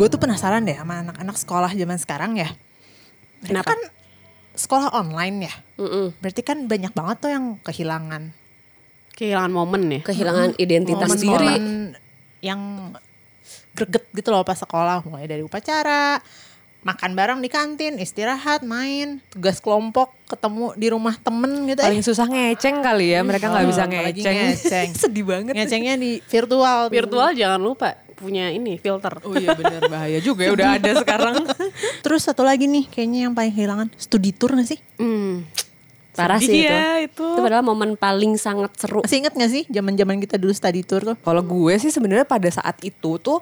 gue tuh penasaran deh sama anak-anak sekolah zaman sekarang ya. Mereka Kenapa? kan sekolah online ya. Mm-mm. Berarti kan banyak banget tuh yang kehilangan Kehilangan momen ya. Kehilangan identitas momen sendiri. momen yang greget gitu loh pas sekolah mulai dari upacara makan bareng di kantin istirahat main tugas kelompok ketemu di rumah temen gitu Paling eh, susah ngeceng kali ya, mereka nggak Oh, bisa ngeceng. ngeceng. Sedih banget. ngecengnya di virtual tuh. Virtual jangan lupa punya ini filter. Oh iya benar bahaya juga ya udah ada sekarang. terus satu lagi nih kayaknya yang paling kehilangan studi tour gak sih Hmm. Parah sih itu. Iya itu. Itu padahal momen paling sangat seru. masih inget gak sih zaman zaman kita dulu study tour tuh Kalau gue sih sebenarnya pada saat itu tuh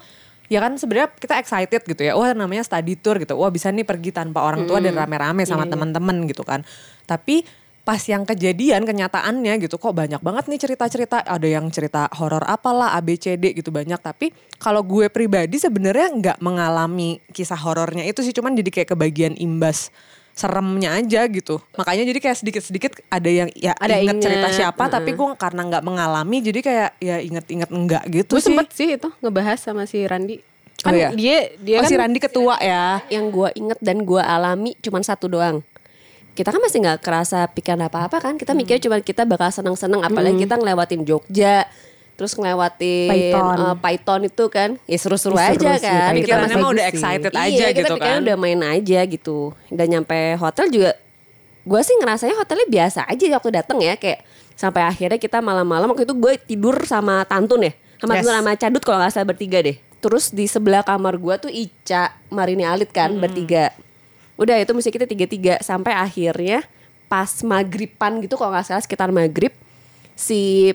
ya kan sebenarnya kita excited gitu ya. Wah namanya study tour gitu. Wah bisa nih pergi tanpa orang tua dan rame-rame sama teman-teman gitu kan. Tapi pas yang kejadian kenyataannya gitu kok banyak banget nih cerita-cerita ada yang cerita horor apalah ABCD gitu banyak tapi kalau gue pribadi sebenarnya nggak mengalami kisah horornya itu sih cuman jadi kayak kebagian imbas seremnya aja gitu makanya jadi kayak sedikit-sedikit ada yang ya Ada inget cerita inget, siapa tapi gue karena nggak mengalami jadi kayak ya inget-inget enggak gitu Gue sih sempet sih itu ngebahas sama si Randi. Oh Kan iya? dia dia oh kan si Randi ketua ya Yang gue inget dan gue alami cuman satu doang. Kita kan masih nggak kerasa pikiran apa-apa kan. Kita mikir cuma kita bakal seneng-seneng. Apalagi kita ngelewatin Jogja. Terus ngelewatin Python. eh, Python itu kan. Ya seru-seru Ya, aja seru sih, kan. Pikirannya bagus mah udah sih. excited iya, aja kita gitu kan udah main aja gitu. Dan nyampe hotel juga gue sih ngerasanya hotelnya biasa aja waktu dateng ya kayak sampai akhirnya kita malam-malam waktu itu gue tidur sama Tantun ya sama Yes. Tantun sama Cadut kalau nggak salah bertiga deh terus di sebelah kamar gue tuh Ica Marini Alit kan bertiga udah itu mesti kita tiga-tiga sampai akhirnya pas maghriban gitu kalau nggak salah sekitar maghrib si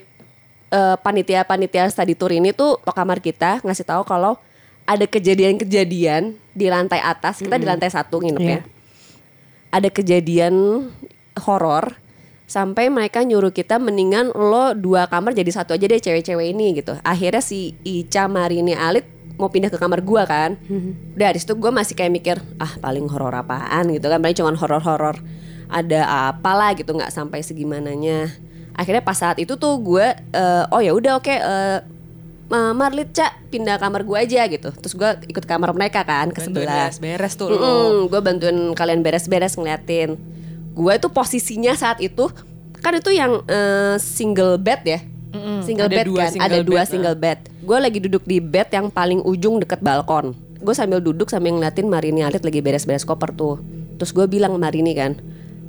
eh, panitia-panitia study tour ini tuh kamar kita ngasih tahu kalau ada kejadian-kejadian di lantai atas. Kita di lantai satu nginep ya. Ada kejadian horor sampai mereka nyuruh kita mendingan lo dua kamar jadi satu aja deh cewek-cewek ini gitu. Akhirnya si Ica Marini Alit mau pindah ke kamar gua kan. Udah di situ gue masih kayak mikir ah paling horor apaan gitu kan. Paling cuma horor-horor ada apalah gitu. Nggak sampai segimananya akhirnya pas saat itu tuh gue eh, oh ya udah oke eh, Ma- Marlit Cak pindah kamar gue aja gitu terus gue ikut kamar mereka kan ke sebelah beres-beres tuh lo gue bantuin kalian beres-beres ngeliatin. Gue tuh posisinya saat itu kan itu yang eh, single bed ya, single ada bed dua kan, single ada dua bed, single bed. Gue lagi duduk di bed yang paling ujung deket balkon. Gue sambil duduk sambil ngeliatin Marini Alit lagi beres-beres koper tuh. Terus gue bilang Marini kan,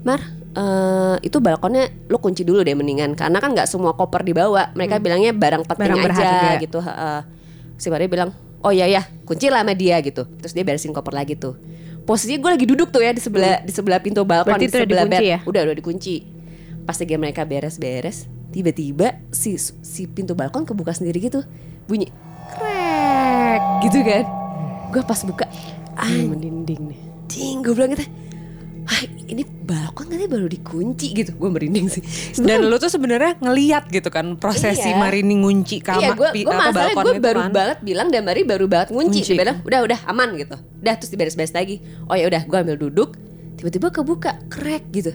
Mar, eh, itu balkonnya lu kunci dulu deh mendingan, karena kan nggak semua koper dibawa. Mereka bilangnya barang penting Barang aja berharga. gitu. heeh. Si Marini bilang, oh iya ya, kunci lah sama dia gitu. Terus dia beresin koper lagi tuh. Posisinya gue lagi duduk tuh ya di sebelah di sebelah pintu balkon Berarti di itu udah sebelah dikunci bed. ya? Udah udah dikunci. Pas lagi mereka beres-beres, tiba-tiba si si pintu balkon kebuka sendiri gitu. Bunyi krek gitu kan. Gue pas buka, anjing gue bilang gitu. Ah, ini balkon katanya baru dikunci gitu. Gue merinding sih. dan lu tuh sebenarnya ngeliat gitu kan prosesi Iya. Marini ngunci kamar Iya, gue pi- gue apa, balkon gue baru kan. banget bilang dan Mari baru banget ngunci. Bilang udah udah aman gitu. Udah terus diberes-beres lagi. Oh ya udah, gue ambil duduk. Tiba-tiba kebuka, krek gitu.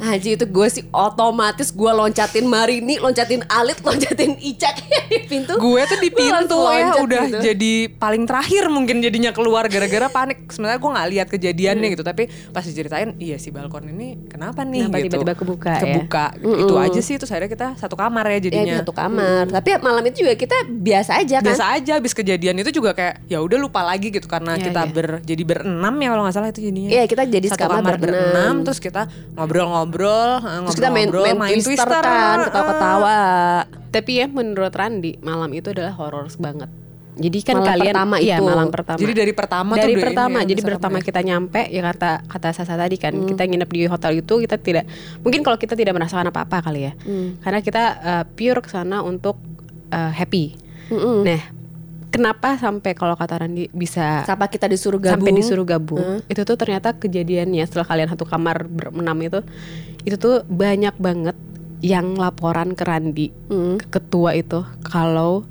Haji itu gue sih otomatis gue loncatin Marini, loncatin Alit, loncatin Icak di pintu. gue tuh di pintu ya udah gitu. jadi paling terakhir mungkin jadinya keluar gara-gara panik sebenarnya gue nggak lihat kejadiannya gitu tapi pas diceritain iya si balkon ini kenapa nih Kenapa gitu tiba-tiba kebuka ya? kebuka itu aja sih terus akhirnya kita satu kamar ya Ya, jadinya itu satu kamar. Tapi malam itu juga kita biasa aja kan. biasa aja habis kejadian itu juga kayak ya udah lupa lagi gitu karena Iya, kita iya. ber jadi berenam ya kalau nggak salah itu jadinya Iya, kita jadi satu kamar berenam. berenam terus kita ngobrol-ngobrol eh, Terus kita main, ngobrol-ngobrol, main, twister, kan, ketawa-ketawa. Tapi ya menurut Randi malam itu adalah horor banget. Jadi kan Malam kalian pertama iya, itu. malam pertama. jadi dari pertama tuh dari ini pertama ya, jadi pertama kita nyampe ya kata kata Sasa tadi kan Hmm. kita nginep di hotel itu kita tidak mungkin kalau kita tidak merasakan apa apa kali ya Hmm. karena kita uh, pure ke sana untuk uh, happy Mm-mm. nah kenapa sampai kalau kata Randi bisa Sampai kita disuruh gabung. sampai disuruh gabung Hmm. itu tuh ternyata kejadiannya setelah kalian satu kamar berenam itu itu tuh banyak banget yang laporan ke Randi Hmm. ke ketua itu kalau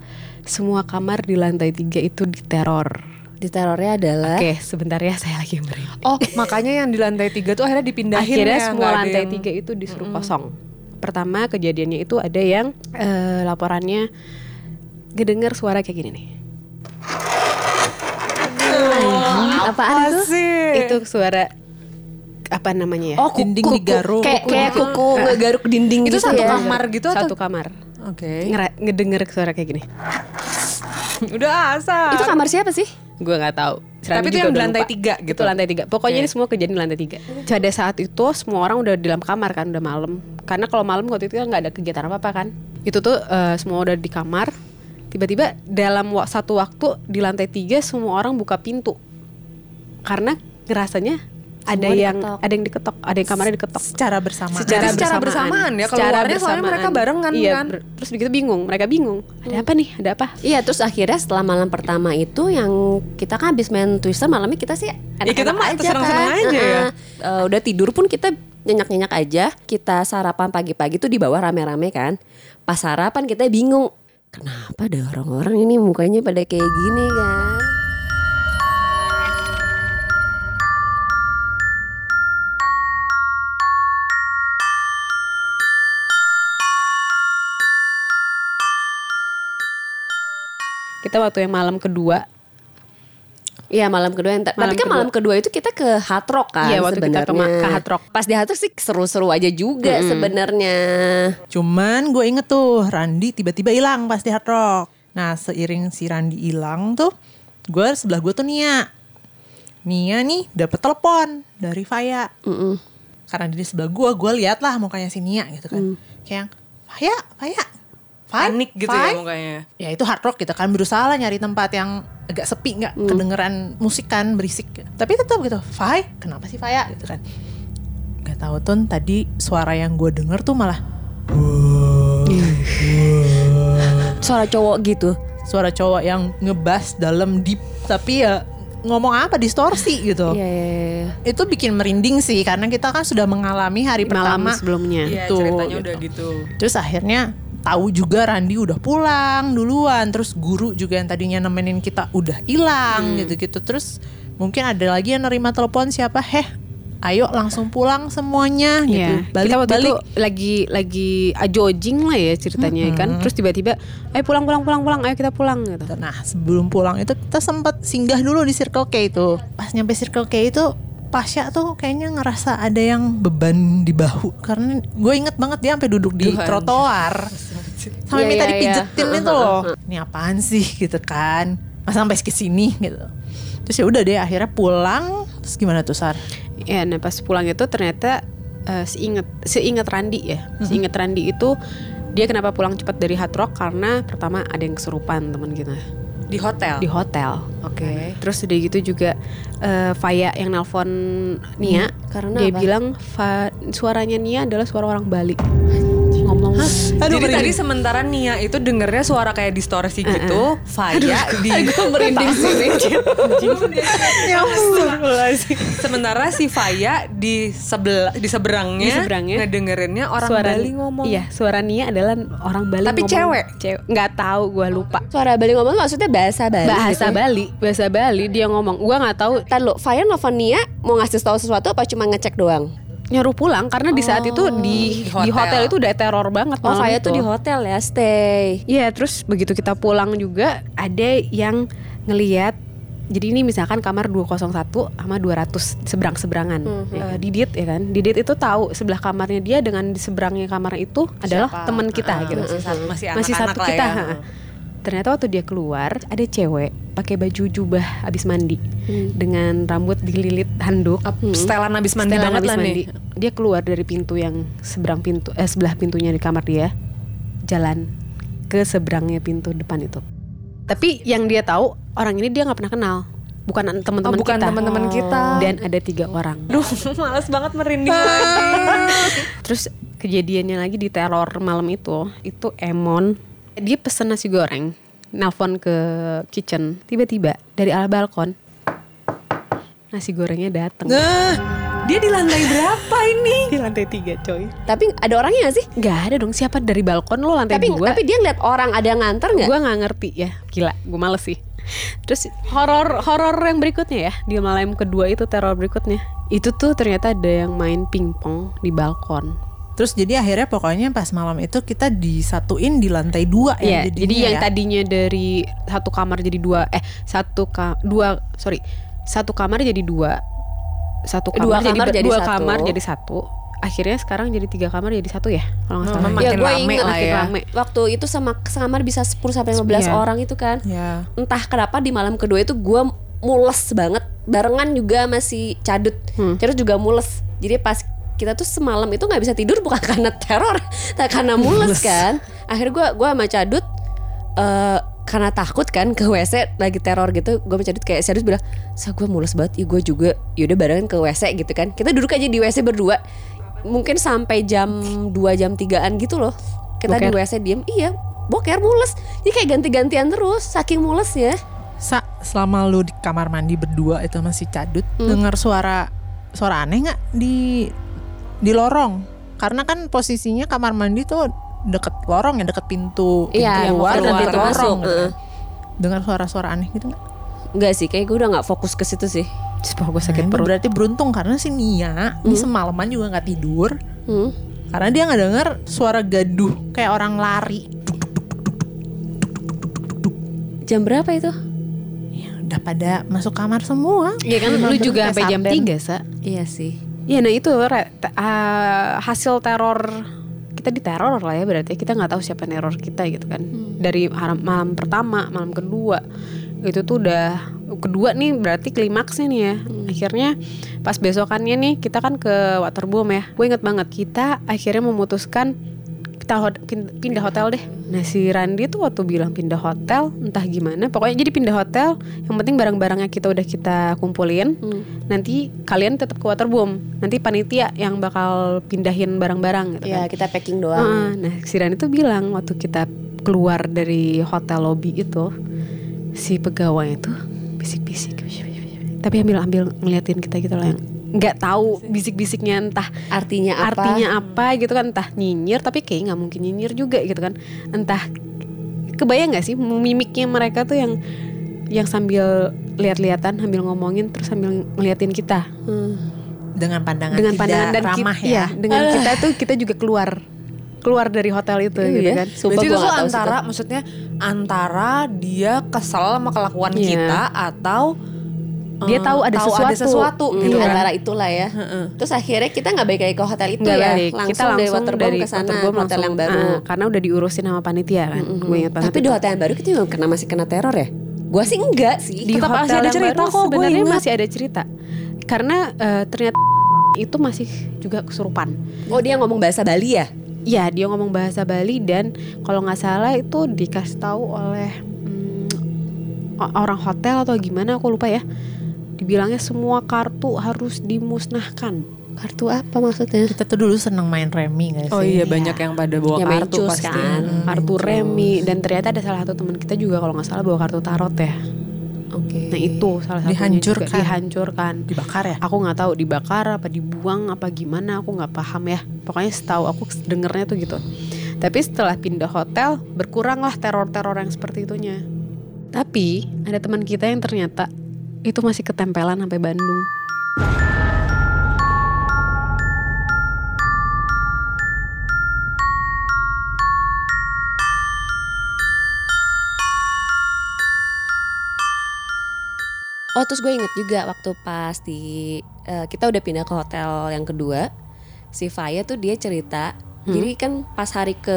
semua kamar di lantai tiga itu diteror Di terornya adalah Oke, sebentar ya saya lagi merinding. Oh, makanya yang di lantai tiga tuh akhirnya dipindahin Akhirnya ya, semua lantai yang- tiga itu disuruh kosong. Pertama kejadiannya itu ada yang eh, laporannya ngedengar suara kayak gini nih. Apaan itu? sih? Itu suara apa namanya ya? Oh, kuku, Dinding digaruk. Kayak kayak kuku ngegaruk dinding Itu gitu satu ya. kamar gitu atau? Satu kamar. Oke. Ngera- ngedenger suara kayak gini. Udah asal. Itu kamar siapa sih? Gue nggak tahu. Tapi itu yang di lantai lupa. tiga gitu? Itu lantai tiga. Pokoknya Oke. ini semua kejadian di lantai tiga. Pada saat itu semua orang udah di dalam kamar kan, udah malam. Karena kalau malam waktu itu kan nggak ada kegiatan apa apa kan. Itu tuh eh, semua udah di kamar. Tiba-tiba dalam satu waktu di lantai tiga semua orang buka pintu. Karena ngerasanya ada Semua yang diketok. ada yang diketok, ada yang kamarnya diketok. Secara bersamaan. Secara- Secara bersamaan ya, keluarnya soalnya mereka barengan iya, kan? ber- terus begitu bingung, mereka bingung. Ada apa nih? Ada apa? Iya terus akhirnya setelah malam pertama itu yang kita kan habis main Twister malamnya kita sih enak-enak kita mah aja kan. aja ya. Heeh. Eh, udah tidur pun kita nyenyak-nyenyak aja. Kita sarapan pagi-pagi tuh di bawah rame-rame kan. Pas sarapan kita bingung. Kenapa ada orang-orang ini mukanya pada kayak gini kan? Kita waktu yang malam kedua Iya malam kedua yang Malam tapi kan kedua. malam kedua itu kita ke Hard Rock kan Iya, waktu kita ke ke Hard Rock. Pas di Hard Rock sih seru-seru aja juga sebenarnya. Cuman gue inget tuh Randi tiba-tiba hilang pas di Hard Rock. Nah seiring si Randi hilang tuh, gue sebelah gue tuh Nia. Nia nih dapet telepon dari Faya. Mm-mm. Karena di sebelah gue, gue liat lah mukanya si Nia gitu kan. Kayak yang, Faya, Faya. Fai, Panik gitu Fai." ya mukanya. Ya itu hard rock gitu kan berusaha lah nyari tempat yang agak sepi nggak kedengeran musik kan berisik. Tapi tetap gitu, Fai, kenapa sih Faya gitu kan? Gak tahu tuh tadi suara yang gue denger tuh malah Suara cowok gitu. suara cowok yang ngebas dalam deep tapi ya ngomong apa distorsi gitu. Iya, iya, iya. Itu bikin merinding sih karena kita kan sudah mengalami hari malam pertama sebelumnya. Iya Itu, ceritanya gitu. udah gitu. Terus akhirnya tahu juga Randi udah pulang duluan. Terus guru juga yang tadinya nemenin kita udah hilang gitu-gitu. Terus mungkin ada lagi yang nerima telepon siapa? Heh, ayo langsung pulang semuanya gitu. Iya, Balik kita waktu balik. itu lagi lagi ajojing lah ya ceritanya kan. Terus tiba-tiba, ayo pulang pulang pulang pulang, ayo kita pulang gitu. Nah sebelum pulang itu kita sempat singgah dulu di Circle K itu. Pas nyampe Circle K itu Pasya tuh kayaknya ngerasa ada yang beban di bahu karena gue inget banget dia sampai duduk di trotoar sampai Iya, minta iya, iya. dipijetin itu loh. Ini apaan sih gitu kan? Masa sampai ke sini gitu. Terus ya udah deh akhirnya pulang. Terus gimana tuh Sar? Ya, nah pas pulang itu ternyata eh, seinget seinget Randi ya, seinget Randi itu dia kenapa pulang cepat dari Hard Rock karena pertama ada yang kesurupan teman kita Di hotel. di hotel. Oke. Terus udah gitu juga eh, Faya yang nelpon Nia, karena dia apa? bilang "Fa- suaranya Nia adalah suara orang Bali. Ngomong Jadi tadi sementara Nia itu dengernya suara kayak distorsi gitu, Faya di merinding sini. Ya sementara si Faya di sebelah di seberangnya, Di seberangnya. ngedengerinnya orang suara Bali ngomong. Iya, suara Nia adalah orang Bali Tapi ngomong. cewek? Cewek. Nggak tahu, gua lupa. Suara Bali ngomong maksudnya bahasa Bali. Bahasa gitu. Bali, bahasa Bali dia ngomong. Gua nggak tahu Ntar lo, Faya nelfon Nia mau ngasih tahu sesuatu apa cuma ngecek doang? Nyuruh pulang karena di saat itu di di di hotel, hotel. itu udah teror banget Oh Faya itu. tuh di hotel ya, stay. Iya, terus begitu kita pulang juga ada yang ngeliat jadi ini misalkan kamar 201 sama 200 seberang-seberangan. Eh, Didit ya kan. Didit itu tahu sebelah kamarnya dia dengan di seberangnya kamar itu adalah teman kita Ah, gitu. masih satu- masih Masih anak-anak satu lah kita. ya. Ternyata waktu dia keluar ada cewek pakai baju jubah habis mandi dengan rambut dililit handuk. Setelan habis mandi Setelan banget habis lah mandi. nih. Dia keluar dari pintu yang seberang pintu eh sebelah pintunya di kamar dia. Jalan ke seberangnya pintu depan itu. Tapi yang dia tahu orang ini dia nggak pernah kenal. Bukan an- teman-teman Oh, bukan kita. teman-teman kita. Dan ada tiga orang. Duh, males banget merinding. Terus kejadiannya lagi di teror malam itu, itu Emon dia pesen nasi goreng, nelpon ke kitchen, tiba-tiba dari ala balkon nasi gorengnya dateng. Nah, Dia di lantai berapa ini? Di lantai tiga coy. Tapi ada orangnya gak sih? Nggak ada dong siapa dari balkon lo lantai Tapi dua. tapi dia ngeliat orang ada yang nganter nggak? Gue nggak ngerti ya, gila, gue males sih. Terus horor horor yang berikutnya ya, di malam kedua itu teror berikutnya. Itu tuh ternyata ada yang main pingpong di balkon. Terus jadi akhirnya pokoknya pas malam itu kita disatuin di lantai dua ya Iya, jadinya jadi yang ya. tadinya dari satu kamar jadi dua, eh satu ka, dua, sorry, satu kamar jadi dua satu Dua kamar, kamar jadi, jadi dua satu. kamar jadi satu akhirnya sekarang jadi tiga kamar jadi satu ya kalau nggak salah ya makin gue rame inget lah ya. rame waktu itu sama sekamar bisa 10 sampai 15 Iya. orang itu kan Ya. entah kenapa di malam kedua itu gue mules banget barengan juga masih cadut Hmm. cadut juga mules jadi pas kita tuh semalam itu nggak bisa tidur bukan karena teror tapi karena mules kan. Akhirnya gue gua sama cadut eh karena takut kan ke WC lagi teror gitu gue sama cadut kayak serius bilang sa gue mules banget ih gue juga yaudah barengan ke WC gitu kan. Kita duduk aja di WC berdua. Mungkin sampai jam 2 jam 3an gitu loh. Kita di Boker. WC diem. Iya boker mules. Jadi kayak ganti-gantian terus saking mules ya Sa, selama lu di kamar mandi berdua itu masih cadut, dengar suara suara aneh nggak di di lorong? Karena kan posisinya kamar mandi tuh deket lorong ya, deket pintu, pintu Iya, keluar dan pintu masuk, lorong. gitu heeh. kan. Dengar suara-suara aneh gitu nggak? Enggak sih, kayak gue udah nggak fokus ke situ sih. Sumpah gue Nah, sakit ini perut berarti beruntung karena si Nia ini semalaman juga nggak tidur Hmm. karena dia nggak dengar suara gaduh kayak orang lari. Jam berapa itu? Ya, udah pada masuk kamar semua. ya kan lu juga sampai jam sarden. 3 sa Iya sih. Ya nah itu Re, te- ah, hasil teror kita diteror lah ya berarti. Kita nggak tahu siapa neror kita gitu kan. Dari haram- malam pertama malam kedua. Itu tuh udah kedua nih berarti klimaksnya nih ya. Akhirnya pas besokannya nih kita kan ke waterboom ya. Gue inget banget kita akhirnya memutuskan kita hot- pindah hotel deh nah si Randi tuh waktu bilang pindah hotel entah gimana pokoknya jadi pindah hotel yang penting barang-barangnya kita udah kita kumpulin. Nanti kalian tetap ke waterboom nanti panitia yang bakal pindahin barang-barang gitu Ya kan. kita packing doang. Heeh, nah si Rani tuh bilang waktu kita keluar dari hotel lobby itu si pegawai itu bisik-bisik tapi ambil ambil ngeliatin kita gitu loh yang nggak tahu bisik-bisiknya entah Artinya apa? artinya apa gitu kan entah nyinyir tapi kayak nggak mungkin nyinyir juga gitu kan entah kebayang nggak sih mimiknya mereka tuh yang yang sambil lihat-lihatan sambil ngomongin terus sambil ngeliatin kita Hmm. Dengan pandangan dengan tidak pandangan dan ramah kita, ya. iya, dengan kita tuh kita juga keluar keluar dari hotel itu Iya, gitu kan Sumpah gue itu tuh antara situ. maksudnya antara dia kesel sama kelakuan Iya. kita atau Dia eh, tahu ada sesuatu. sesuatu Hmm, gitu kan. antara itulah ya. Terus akhirnya kita nggak balik lagi ke hotel itu Nggak ya, balik. langsung, kita dari langsung dari ke sana hotel langsung, yang baru. ah, karena udah diurusin sama panitia kan gue ingat banget Tapi di hotel yang baru kita juga kena masih kena teror ya? Gua sih enggak sih. di Tetap hotel masih ada yang cerita baru kok, sebenarnya masih ada cerita karena eh, ternyata itu masih juga kesurupan Oh dia ngomong bahasa Bali ya? ya dia ngomong bahasa Bali dan kalau nggak salah itu dikasih tahu oleh hmm, orang hotel atau gimana aku lupa ya dibilangnya semua kartu harus dimusnahkan Kartu apa maksudnya? Kita tuh dulu seneng main remi gak sih? Oh iya banyak yang pada bawa Ya, kartu pasti. kan. Hmm. kartu remi dan ternyata ada salah satu teman kita juga kalau nggak salah bawa kartu tarot ya Oke. nah itu salah satunya Dihancurkan. juga dihancurkan Dibakar ya? aku nggak tahu dibakar apa dibuang apa gimana aku nggak paham ya pokoknya setahu aku dengernya tuh gitu tapi setelah pindah hotel berkuranglah teror-teror yang seperti itunya tapi ada teman kita yang ternyata itu masih ketempelan sampai Bandung Oh terus gue inget juga waktu pas di eh, kita udah pindah ke hotel yang kedua, si Faya tuh dia cerita. Jadi kan pas hari ke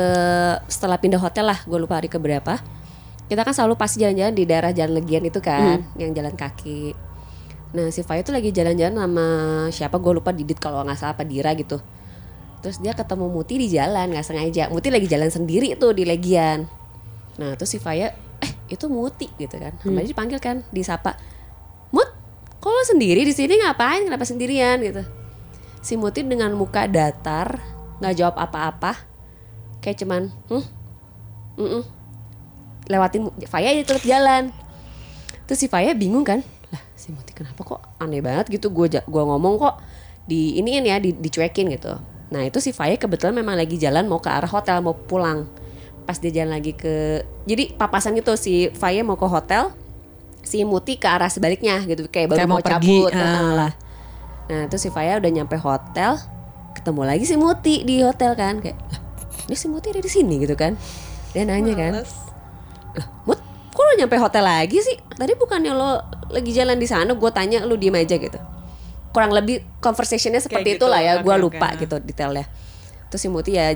setelah pindah hotel lah, gue lupa hari ke berapa. Kita kan selalu pasti jalan-jalan di daerah Jalan Legian itu kan, yang jalan kaki. Nah si Faya tuh lagi jalan-jalan sama siapa gue lupa Didit kalau nggak salah apa Dira gitu. Terus dia ketemu Muti di jalan nggak sengaja. Muti lagi jalan sendiri tuh di Legian. Nah terus si Faya, eh itu Muti gitu kan. Sama dia dipanggil kan, disapa. Mut, kok lo sendiri di sini ngapain? Kenapa sendirian gitu? Si Muti dengan muka datar, nggak jawab apa-apa, kayak cuman, hmm, mm lewatin Faya dia tetap jalan. Terus si Faya bingung kan, lah si Muti kenapa kok aneh banget gitu? Gue gua ngomong kok di iniin ya, di, dicuekin gitu. Nah itu si Faya kebetulan memang lagi jalan mau ke arah hotel mau pulang. Pas dia jalan lagi ke, jadi papasan gitu si Faya mau ke hotel, si Muti ke arah sebaliknya gitu kayak baru Kayak mau, mau pergi, cabut heeh lah. Nah terus si Faya udah nyampe hotel ketemu lagi si Muti di hotel kan kayak lah ini si Muti ada di sini gitu kan dia nanya kan lah Mut kok lo nyampe hotel lagi sih? Tadi bukannya lo lagi jalan di sana gue tanya lu diem aja gitu. Kurang lebih conversationnya seperti gitu, itulah ya gue oke, lupa oke. gitu detailnya. Terus si Muti ya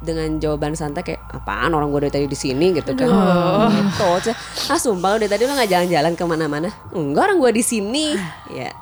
dengan jawaban santai kayak apaan orang gue dari tadi di sini? gitu kan. Gitu Terus, ah sumpah lu dari tadi lu nggak jalan-jalan ke mana-mana? Enggak orang gue di sini. Ya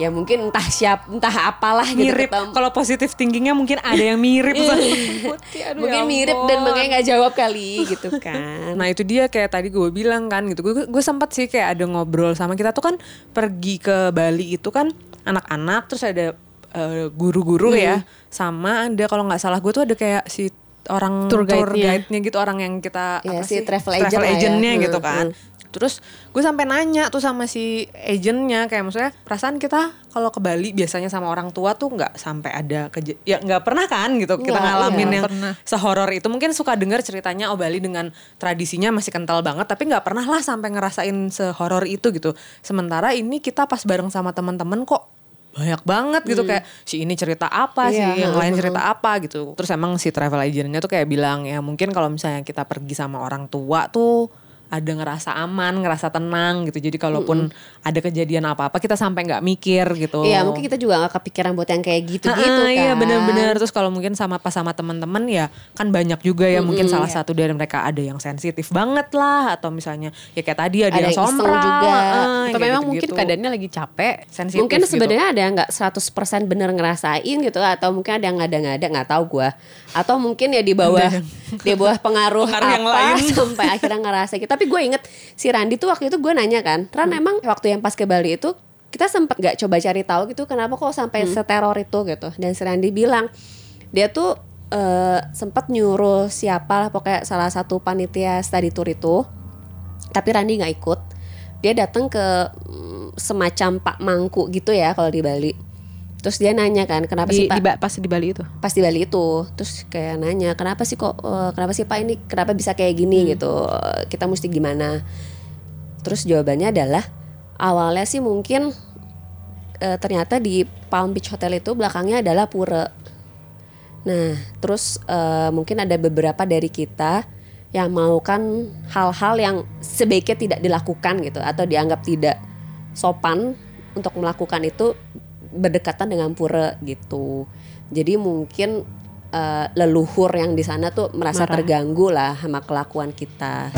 ya mungkin entah siap entah apalah gitu mirip ketemu. kalau positif thinkingnya mungkin ada yang mirip Putih, aduh, mungkin ya mirip dan ampun. makanya nggak jawab kali gitu kan Nah itu dia kayak tadi gue bilang kan gitu. Gue gue sempat sih kayak ada ngobrol sama kita tuh kan pergi ke Bali itu kan anak-anak terus ada eh, guru-guru ya sama ada kalau nggak salah gue tuh ada kayak si orang Tour guide-nya. guide-nya gitu orang yang kita Ya, apa si sih? travel agent lah ya. agent-nya Hmm, gitu kan. Terus gue sampai nanya tuh sama si agentnya kayak maksudnya perasaan kita kalau ke Bali biasanya sama orang tua tuh nggak sampai ada keja ya nggak pernah kan gitu kita Nggak, ngalamin iya. yang Pernah. sehoror itu mungkin suka dengar ceritanya oh Bali dengan tradisinya masih kental banget tapi nggak pernah lah sampai ngerasain sehoror itu gitu sementara ini kita pas bareng sama teman-teman kok banyak banget gitu kayak si ini cerita apa Iya, sih yang lain cerita apa gitu terus emang si travel agentnya tuh kayak bilang ya mungkin kalau misalnya kita pergi sama orang tua tuh ada ngerasa aman, ngerasa tenang gitu. Jadi kalaupun ada kejadian apa-apa kita sampai nggak mikir gitu. Iya mungkin kita juga gak kepikiran buat yang kayak gitu-gitu kan. Ah, Iya benar-benar. Terus kalau mungkin sama pas sama teman-teman ya kan banyak juga ya mungkin salah satu dari mereka ada yang sensitif banget lah atau misalnya ya kayak tadi Ada ada, yang yang sompral juga. ah, Atau memang mungkin gitu-gitu. keadaannya lagi capek. sensitif Mungkin gitu. sebenarnya ada yang nggak 100% bener ngerasain gitu atau mungkin ada yang ngada-ngada nggak tahu gua atau mungkin ya di bawah di bawah pengaruh, Pengaruh yang apa lain. sampai akhirnya ngerasa gitu. Tapi gue inget si Randi tuh waktu itu gue nanya kan, Ran Hmm. emang waktu yang pas ke Bali itu kita sempat nggak coba cari tahu gitu kenapa kok sampai Hmm. seteror itu gitu. Dan si Randi bilang dia tuh eh, sempat nyuruh siapa lah pokoknya salah satu panitia study tour itu tapi Randi nggak ikut dia datang ke mm, semacam Pak Mangku gitu ya kalau di Bali terus dia nanya kan kenapa sih Di, Pak? di pas di Bali itu. pas di Bali itu. Terus kayak nanya kenapa sih kok eh, kenapa sih Pak ini kenapa bisa kayak gini gitu? Eh, kita mesti gimana? Terus jawabannya adalah awalnya sih mungkin eh, ternyata di Palm Beach Hotel itu belakangnya adalah pura. Nah terus eh, mungkin ada beberapa dari kita yang melakukan hal-hal yang sebaiknya tidak dilakukan gitu atau dianggap tidak sopan untuk melakukan itu berdekatan dengan pura gitu. Jadi mungkin eh, leluhur yang di sana tuh merasa Marah. terganggu lah sama kelakuan kita.